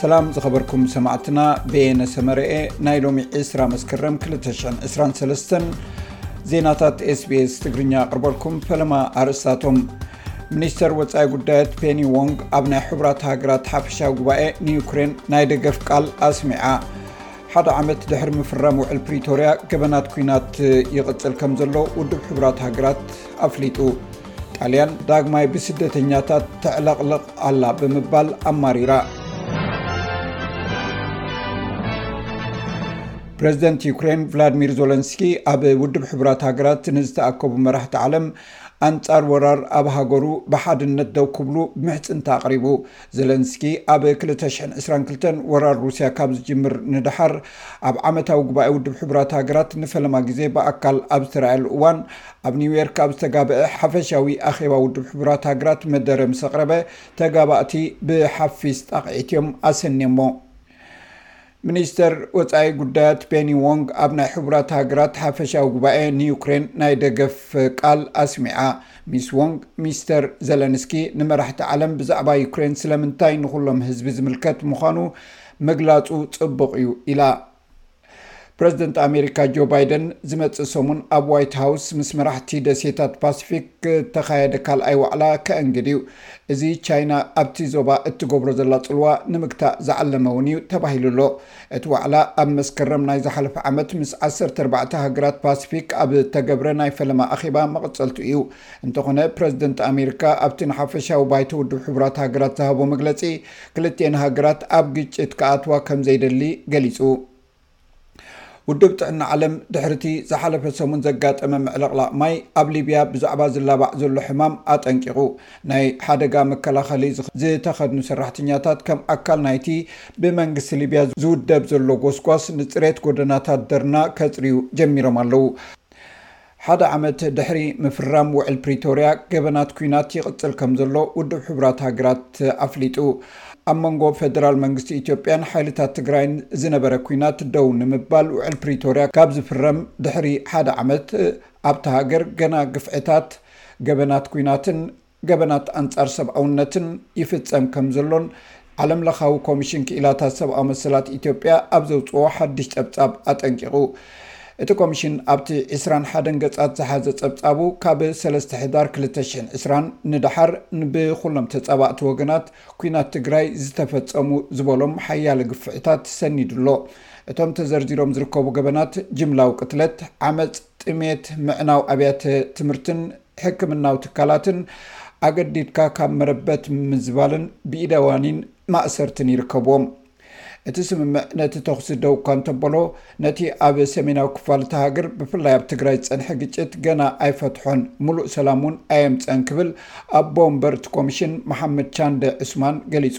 ሰላም ዝኸበርኩም ሰማዕትና ቤየነ ሰመረኤ ናይ ሎሚ ዒስራ መስከረም 223 ዜናታት ስbs ትግርኛ ኣቅርበልኩም ፈለማ ኣርእስታቶም ሚኒስተር ወፃኢ ጉዳያት ፔኒ ዎንግ ኣብ ናይ ሕቡራት ሃገራት ሓፈሻዊ ጉባኤ ንዩክሬን ናይ ደገፍ ቃል ኣስሚዓ ሓደ ዓመት ድሕሪ ምፍራም ውዕል ፕሪቶርያ ገበናት ኩናት ይቕፅል ከም ዘሎ ውድብ ሕቡራት ሃገራት ኣፍሊጡ ጣልያን ዳግማይ ብስደተኛታት ተዕለቕልቕ ኣላ ብምባል ኣማሪራ ፕረዚደንት ዩክሬን ቭላድሚር ዞለንስኪ ኣብ ውድብ ሕቡራት ሃገራት ንዝተኣከቡ መራሕቲ ዓለም ኣንፃር ወራር ኣብ ሃገሩ ብሓድነት ደው ክብሉ ምሕፅንታ ኣቕሪቡ ዘለንስኪ ኣብ ክልተ ሽሕን ዕስራን ክልተን ወራር ሩስያ ካብ ዝጅምር ንደሓር ኣብ ዓመታዊ ጉባኤ ውድብ ሕቡራት ሃገራት ንፈለማ ግዜ ብኣካል ኣብ ዝተረኣየሉ እዋን ኣብ ኒውዮርክ ኣብ ዝተጋበዐ ሓፈሻዊ ኣኼባ ውድብ ሕቡራት ሃገራት መደረ ምስ ኣቕረበ ተጋባእቲ ብሓፊስ ጣቕዒት እዮም ኣሰንዮሞ። ሚኒስተር ወጻኢ ጉዳያት ፔኒ ዎንግ ኣብ ናይ ሕቡራት ሃገራት ሓፈሻዊ ጉባኤ ንዩክሬን ናይ ደገፍ ቃል ኣስሚዓ። ሚስ ዎንግ፣ ሚስተር ዘለንስኪ ንመራሕቲ ዓለም ብዛዕባ ዩክሬን ስለምንታይ ንኹሎም ህዝቢ ዝምልከት ምዃኑ ምግላጹ ጽቡቕ እዩ ኢላ። ፕረዚደንት ኣሜሪካ ጆ ባይደን ዝመጽእ ሰሙን ኣብ ዋይት ሃውስ ምስ መራሕቲ ደሴታት ፓሲፊክ ዝተኻየደ ካልኣይ ዋዕላ ከእንግድ እዩ። እዚ ቻይና ኣብቲ ዞባ እትገብሮ ዘላ ጽልዋ ንምግታእ ዝዓለመ እውን እዩ ተባሂሉ ኣሎ። እቲ ዋዕላ ኣብ መስከረም ናይ ዝሓለፈ ዓመት ምስ ዓሰርተ ኣርባዕተ ሃገራት ፓሲፊክ ኣብ እተገብረ ናይ ፈለማ ኣኼባ መቐጸልቱ እዩ። እንተኾነ ፕረዚደንት ኣሜሪካ ኣብቲ ንሓፈሻዊ ባይቶ ውድብ ሕቡራት ሃገራት ዝሃቦ መግለጺ ክልቲኤን ሃገራት ኣብ ግጭት ክኣትዋ ከምዘይደሊ ገሊጹ። ውድብ ጥዕና ዓለም ድሕሪ'ቲ ዝሓለፈ ሰሙን ዘጋጠመ ምዕልቕላቕ ማይ ኣብ ሊብያ ብዛዕባ ዝላባዕ ዘሎ ሕማም ኣጠንቂቑ። ናይ ሓደጋ መከላኸሊ ዝተኸድኑ ሰራሕተኛታት ከም ኣካል ናይቲ ብመንግስቲ ሊብያ ዝውደብ ዘሎ ጎስጓስ ንጽሬት ጎደናታት ደርና ከጽርዩ ጀሚሮም ኣለዉ። ሓደ ዓመት ድሕሪ ምፍራም ውዕል ፕሪቶርያ ገበናት ኲናት ይቕፅል ከምዘሎ ውድብ ሕቡራት ሃገራት ኣፍሊጡ። ኣብ መንጎ ፌደራል መንግስቲ ኢትዮጵያን ሓይልታት ትግራይን ዝነበረ ኲናት ደው ንምባል ውዕል ፕሪቶርያ ካብ ዝፍረም ድሕሪ ሓደ ዓመት ኣብታ ሃገር ገና ግፍዕታት፣ ገበናት ኲናትን ገበናት ኣንጻር ሰብኣውነትን ይፍጸም ከምዘሎን ዓለም ለኻዊ ኮሚሽን ክኢላታት ሰብኣዊ መሰላት ኢትዮጵያ ኣብ ዘውጽኦ ሓድሽ ጸብጻብ ኣጠንቂቑ። እቲ ኮሚሽን ኣብቲ ዕስራን ሓደን ገጻት ዝሓዘ ጸብጻቡ ካብ ሰለስተ ሕዳር ክልተ ሽሕን ዕስራን ንደሓር ብኹሎም ተጻባእቲ ወገናት ኲናት ትግራይ ዝተፈጸሙ ዝበሎም ሓያለ ግፍዕታት ሰኒዱ ኣሎ። እቶም ተዘርዚሮም ዝርከቡ ገበናት ጅምላዊ ቅትለት፣ ዓመጽ፣ ጥሜት፣ ምዕናው ኣብያተ ትምህርትን ሕክምናዊ ትካላትን ኣገዲድካ ካብ መረበት ምምዝባልን ብኢደ ዋኒን ማእሰርትን ይርከብዎም። እቲ ስምምዕ ነቲ ተኹሲ ደው እኳ እንተበሎ ነቲ ኣብ ሰሜናዊ ክፋል እታ ሃገር ብፍላይ ኣብ ትግራይ ዝጸንሐ ግጭት ገና ኣይፈትሖን፣ ሙሉእ ሰላም እውን ኣየምጸን ክብል ኣቦ ወንበር እቲ ኮሚሽን መሓመድ ቻንደ ዑስማን ገሊጹ።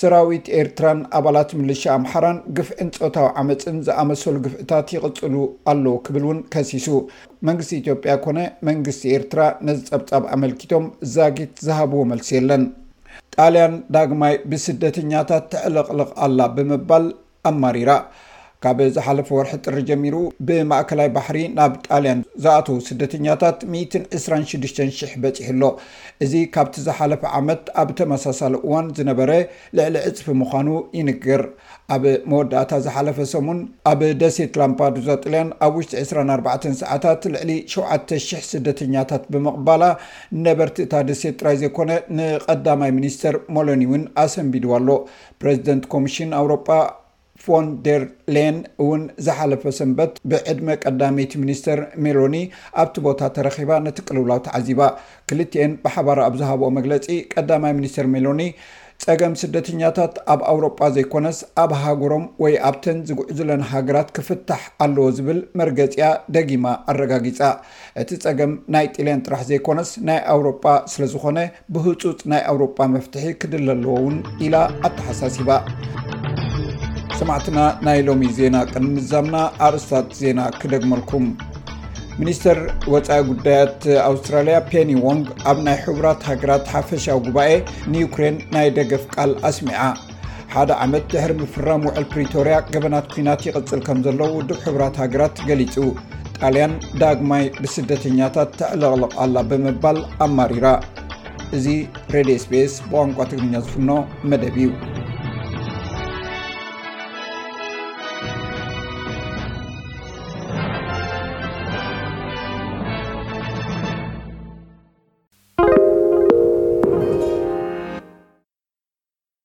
ሰራዊት ኤርትራን ኣባላት ምልሻ ኣምሓራን ግፍዕን ጾታዊ ዓመጽን ዝኣመሰሉ ግፍዕታት ይቕጽሉ ኣለዉ ክብል እውን ከሲሱ። መንግስቲ ኢትዮጵያ ኮነ መንግስቲ ኤርትራ ነዚ ጸብጻብ ኣመልኪቶም ዛጊት ዝሃብዎ መልሲ የለን። ጣልያን ዳግማይ ብስደተኛታት ተዕለቕልቕ ኣላ ብምባል ኣማሪራ። ካብ ዝሓለፈ ወርሒ ጥሪ ጀሚሩ ብማእከላይ ባሕሪ ናብ ጣልያን ዝኣተዉ ስደተኛታት ሚእትን ዕስራን ሽዱሽተን ሽሕ በጺሑ ኣሎ። እዚ ካብቲ ዝሓለፈ ዓመት ኣብ ተመሳሳሊ እዋን ዝነበረ ልዕሊ ዕጽፊ ምዃኑ ይንገር። ኣብ መወዳእታ ዝሓለፈ ሰሙን ኣብ ደሴት ላምፓዱዛ ጥልያን ኣብ ውሽጢ ዕስራን ኣርባዕተን ሰዓታት ልዕሊ ሸውዓተ ሽሕ ስደተኛታት ብምቕባላ ነበርቲ እታ ደሴት ጥራይ ዘይኮነ ንቀዳማይ ሚኒስተር ሞሎኒ'ውን ኣሰንቢድዋ ኣሎ። ፕረዚደንት ኮሚሽን ኣውሮጳ ፎን ደር ሌየን እውን ዝሓለፈ ሰንበት ብዕድመ ቀዳመይቲ ሚኒስተር ሜሎኒ ኣብቲ ቦታ ተረኺባ ነቲ ቅልውላው ተዓዚባ። ክልቲኤን ብሓባር ኣብ ዝሃብኦ መግለጺ ቀዳማይ ሚኒስተር ሜሎኒ ጸገም ስደተኛታት ኣብ ኣውሮጳ ዘይኮነስ ኣብ ሃገሮም ወይ ኣብተን ዝጉዕዙለን ሃገራት ክፍታሕ ኣለዎ ዝብል መርገጺኣ ደጊማ ኣረጋጊጻ። እቲ ጸገም ናይ ጥልያን ጥራሕ ዘይኮነስ ናይ ኣውሮጳ ስለዝኾነ ብህጹጽ ናይ ኣውሮጳ መፍትሒ ክድለ ኣለዎ ውን ኢላ ኣተሓሳሲባ። ሰማዕትና ናይ ሎሚ ዜና ቅድሚ ምዛምና ኣርእስታት ዜና ክደግመልኩም። ሚኒስተር ወፃኢ ጉዳያት ኣውስትራልያ ፔኒ ዎንግ ኣብ ናይ ሕቡራት ሃገራት ሓፈሻዊ ጉባኤ ንዩክሬን ናይ ደገፍ ቃል ኣስሚዓ። ሓደ ዓመት ድሕሪ ምፍራም ውዕል ፕሪቶርያ ገበናት ኩናት ይቕፅል ከም ዘሎ ውድብ ሕብራት ሃገራት ገሊፁ ጣልያን ዳግማይ ብስደተኛታት ተዕለቕልቕ ኣላ ብምባል ኣማሪራ እዚ ሬድዮ ስፔስ ብቋንቋ ትግርኛ ዝፍኖ መደብ እዩ